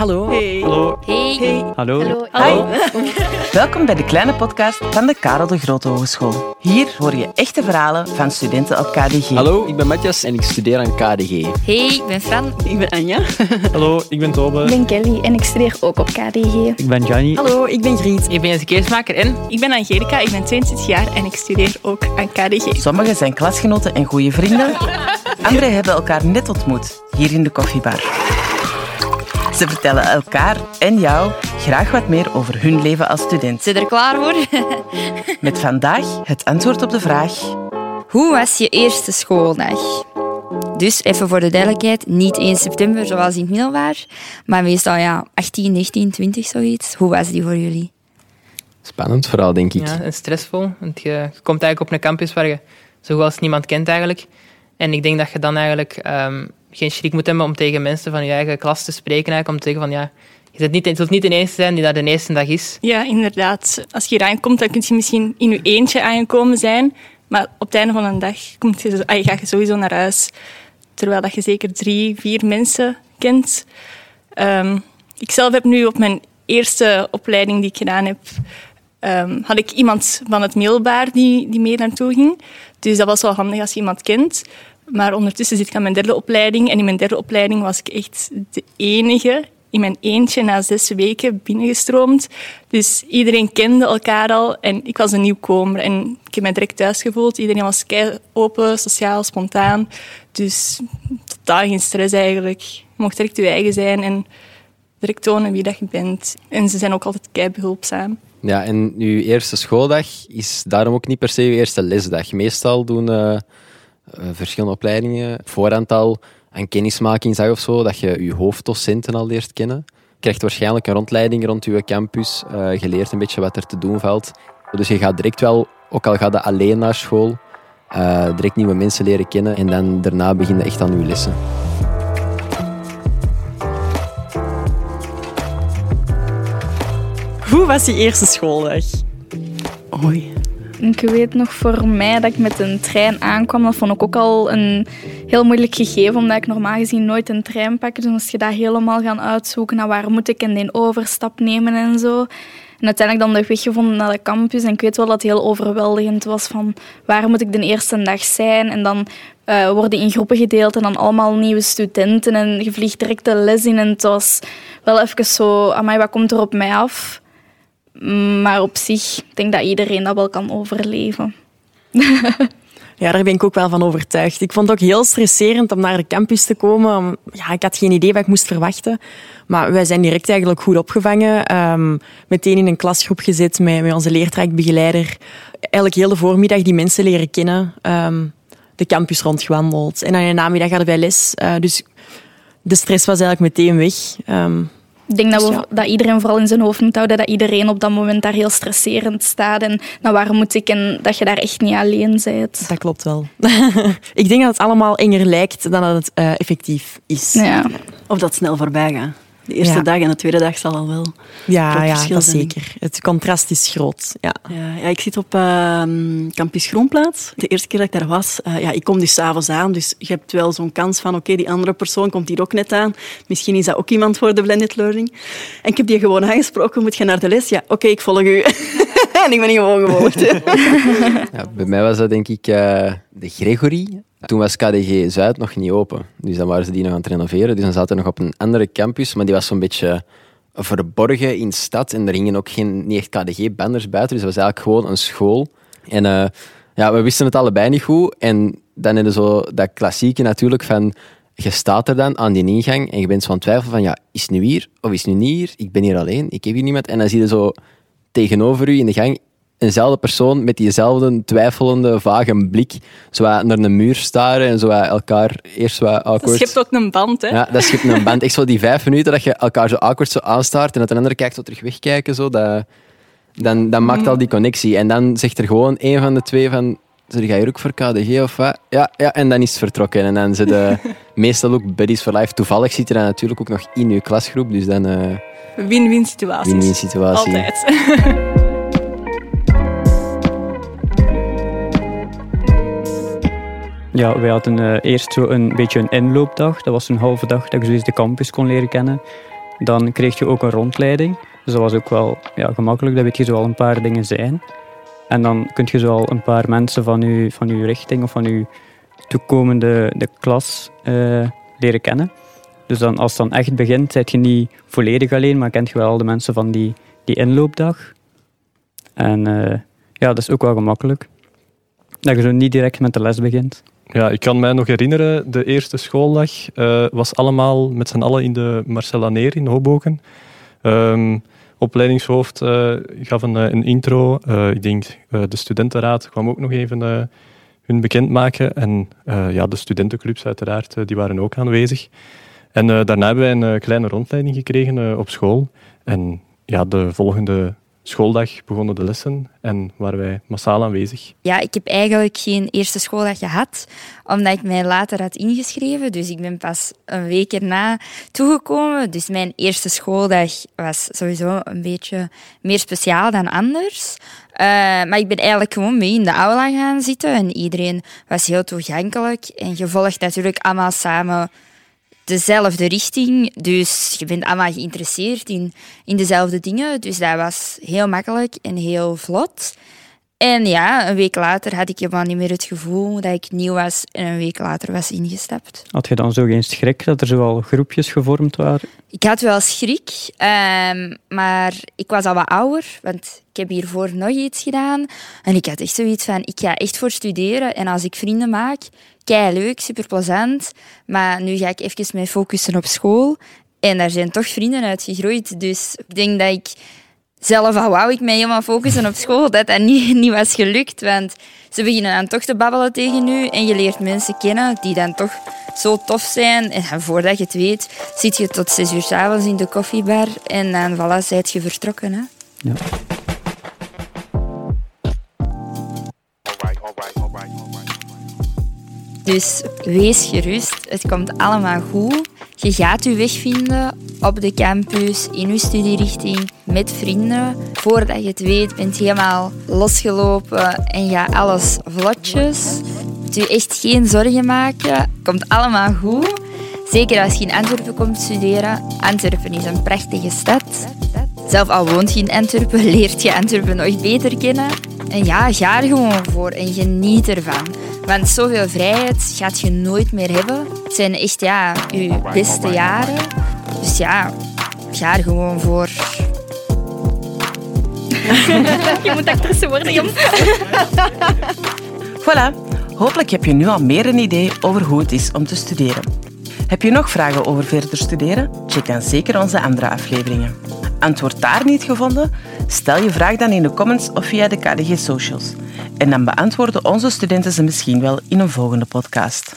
Hallo. Hey. Hallo. Hey. Hey. Hallo. Hallo. Welkom bij de kleine podcast van de Karel de Grote Hogeschool. Hier hoor je echte verhalen van studenten op KDG. Hallo, ik ben Matthias en ik studeer aan KDG. Hey, ik ben Fran. Ik ben Anja. Hallo, ik ben Tobe. Ik ben Kelly en ik studeer ook op KDG. Ik ben Gianni. Hallo, ik ben Griet. Ik ben Jesse Keersmaker en Ik ben Angelica, ik ben 22 jaar en ik studeer ook aan KDG. Sommigen zijn klasgenoten en goede vrienden. Anderen hebben elkaar net ontmoet, hier in de koffiebar. Ze vertellen elkaar en jou graag wat meer over hun leven als student. Zit er klaar voor? Met vandaag het antwoord op de vraag... Hoe was je eerste schooldag? Dus even voor de duidelijkheid, niet 1 september zoals in het middelbaar, maar meestal ja, 18, 19, 20 zoiets. Hoe was die voor jullie? Spannend verhaal, denk ik. ja, en stressvol. Want je, je komt eigenlijk op een campus waar je zo goed als niemand kent eigenlijk. En ik denk dat je dan eigenlijk ehm, geen schrik moet hebben om tegen mensen van je eigen klas te spreken. Eigenlijk, om te zeggen van ja, je zult niet, je zult niet de zijn die dat de eerste dag is. Ja, inderdaad. Als je hier aankomt, dan kun je misschien in je eentje aangekomen zijn. Maar op het einde van een dag komt je, ah, ga je sowieso naar huis. Terwijl dat je zeker drie, vier mensen kent. Ehm, ik zelf heb nu op mijn eerste opleiding die ik gedaan heb, ehm, had ik iemand van het middelbaar die, die mee naartoe ging. Dus dat was wel handig als je iemand kent. Maar ondertussen zit ik aan mijn derde opleiding. En in mijn derde opleiding was ik echt de enige in mijn eentje na zes weken binnengestroomd. Dus iedereen kende elkaar al en ik was een nieuwkomer. En ik heb mij direct thuis gevoeld. Iedereen was kei open, sociaal, spontaan. Dus totaal geen stress eigenlijk. Je mocht direct je eigen zijn en direct tonen wie dat je bent. En ze zijn ook altijd kei behulpzaam. Ja, en uw eerste schooldag is daarom ook niet per se uw eerste lesdag. Meestal doen eh, verschillende opleidingen voorhand al een kennismakingsdag of zo, dat je je hoofddocenten al leert kennen. Je krijgt waarschijnlijk een rondleiding rond uw campus. eh, je leert een beetje wat er te doen valt. Dus je gaat direct wel, ook al gaat je alleen naar school, eh, direct nieuwe mensen leren kennen. En dan daarna begin je echt aan uw lessen. Hoe was je eerste schooldag? Oei. Ik weet nog voor mij dat ik met een trein aankwam. Dat vond ik ook al een heel moeilijk gegeven, omdat ik normaal gezien nooit een trein pak. Dus moest je dat helemaal gaan uitzoeken. Naar waar moet ik en die overstap nemen en zo. En uiteindelijk dan de weg gevonden naar de campus. En ik weet wel dat het heel overweldigend was van waar moet ik de eerste dag zijn. En dan eh, worden in groepen gedeeld en dan allemaal nieuwe studenten. En je vliegt direct de les in. En het was wel even zo, amai, wat komt er op mij af? Maar op zich, ik denk dat iedereen dat wel kan overleven. Ja, daar ben ik ook wel van overtuigd. Ik vond het ook heel stresserend om naar de campus te komen. Om- Ja, ik had geen idee wat ik moest verwachten. Maar wij zijn direct eigenlijk goed opgevangen. Ehm, meteen in een klasgroep gezet met, met onze leertrajectbegeleider. Eigenlijk heel de voormiddag die mensen leren kennen. Ehm, de campus rondgewandeld. En dan in de namiddag hadden wij les. Eh, dus de stress was eigenlijk meteen weg. Ehm, Ik denk dat, Dus we, ja. dat iedereen vooral in zijn hoofd moet houden dat iedereen op dat moment daar heel stresserend staat. En naar waar moet ik en dat je daar echt niet alleen bent. dat klopt wel. ik denk dat het allemaal enger lijkt dan dat het eh, effectief is. Ja. Of dat snel voorbij gaat. De eerste Ja. dag en de tweede dag zal al wel. Ja, ja dat zijn. zeker. Het contrast is groot. Ja. Ja, ja, ik zit op ehm, Campus Groenplaats. De eerste keer dat ik daar was, eh, ja, ik kom dus s'avonds aan, dus je hebt wel zo'n kans van, oké, die andere persoon komt hier ook net aan. Misschien is dat ook iemand voor de blended learning. En ik heb die gewoon aangesproken, moet je naar de les? Ja, oké, ik volg u. en ik ben gewoon gevolgd. Ja, bij mij was dat denk ik eh, de Gregory. Toen was KDG Zuid nog niet open. Dus dan waren ze die nog aan het renoveren. Dus dan zaten we nog op een andere campus, maar die was zo'n beetje verborgen in de stad. En er hingen ook geen, KDG-banners buiten. Dus het was eigenlijk gewoon een school. En eh, ja, we wisten het allebei niet goed. En dan je zo dat klassieke natuurlijk van... Je staat er dan aan die ingang en je bent zo aan het twijfelen van... Ja, is het nu hier of is het nu niet hier? Ik ben hier alleen, ik heb hier niemand. En dan zie je zo tegenover u in de gang eenzelfde persoon met diezelfde twijfelende, vage blik zo naar een muur staren en zo elkaar eerst wat Dat awkward... schept ook een band, hè. Ja, dat schept een band. Echt zo die vijf minuten dat je elkaar zo awkward zo aanstaart en dat een ander kijkt zo terug wegkijken, zo, dat, dan, dan maakt al die connectie. En dan zegt er gewoon een van de twee van... Zeg jij hier ook voor KDG of wat? Ja, ja, en dan is het vertrokken. En dan zitten meestal ook buddies for life. Toevallig zit er dan natuurlijk ook nog in uw klasgroep, dus dan eh Win-win situaties. win-win situatie. Altijd. Ja, wij hadden uh, eerst zo een beetje een inloopdag. Dat was een halve dag dat je dus de campus kon leren kennen. Dan kreeg je ook een rondleiding. Dus dat was ook wel ja, gemakkelijk. Dat weet je zo al een paar dingen zijn. En dan kun je zo al een paar mensen van je, van uw richting of van je toekomende de klas uh, leren kennen. Dus dan, als het dan echt begint, zit je niet volledig alleen, maar kent je wel al de mensen van die, die inloopdag. En uh, ja, dat is ook wel gemakkelijk. Dat je zo niet direct met de les begint. Ja, ik kan mij nog herinneren, de eerste schooldag uh, was allemaal met z'n allen in de Marcella Neer in Hoboken. Um, opleidingshoofd uh, gaf een, een intro. ik denk de studentenraad kwam ook nog even hun bekendmaken. En ja, de studentenclubs uiteraard, die waren ook aanwezig. En daarna hebben wij een kleine rondleiding gekregen op school. En ja, de volgende schooldag begonnen de lessen en waren wij massaal aanwezig. Ja, ik heb eigenlijk geen eerste schooldag gehad, omdat ik mij later had ingeschreven. Dus ik ben pas een week erna toegekomen. Dus mijn eerste schooldag was sowieso een beetje meer speciaal dan anders. Uh, maar ik ben eigenlijk gewoon mee in de aula gaan zitten en iedereen was heel toegankelijk. En je volgt natuurlijk allemaal samen dezelfde richting. Dus je bent allemaal geïnteresseerd in, in dezelfde dingen. Dus dat was heel makkelijk en heel vlot. En ja, een week later had ik helemaal niet meer het gevoel dat ik nieuw was en een week later was ingestapt. Had je dan zo geen schrik dat er zoal groepjes gevormd waren? Ik had wel schrik, um, maar ik was al wat ouder, want ik heb hiervoor nog iets gedaan. En ik had echt zoiets van, ik ga echt voor studeren en als ik vrienden maak, kei leuk, super plezant. Maar nu ga ik even mij focussen op school. En daar zijn toch vrienden uit gegroeid. Dus ik denk dat ik zelf al wou ik mij helemaal focussen op school, dat dat niet, niet was gelukt. Want ze beginnen dan toch te babbelen tegen u en je leert mensen kennen die dan toch zo tof zijn. En voordat je het weet, zit je tot zes uur s avonds in de koffiebar en dan voilà, zijt je vertrokken. Hè? Ja. Dus wees gerust, het komt allemaal goed. Je gaat je weg vinden op de campus, in je studierichting, met vrienden. Voordat je het weet, bent je helemaal losgelopen en gaat alles vlotjes. Moet je echt geen zorgen maken, komt allemaal goed. Zeker als je in Antwerpen komt studeren. Antwerpen is een prachtige stad. Zelf al woont je in Antwerpen, leert je Antwerpen nog beter kennen. En ja, ga er gewoon voor en geniet ervan. Want zoveel vrijheid gaat je nooit meer hebben. Het zijn echt ja, je beste jaren. Dus ja, ga er gewoon voor. je moet actrice worden, jong. voilà. Hopelijk heb je nu al meer een idee over hoe het is om te studeren. Heb je nog vragen over verder studeren? Check dan zeker onze andere afleveringen. Antwoord daar niet gevonden? Stel je vraag dan in de comments of via de KDG Socials. En dan beantwoorden onze studenten ze misschien wel in een volgende podcast.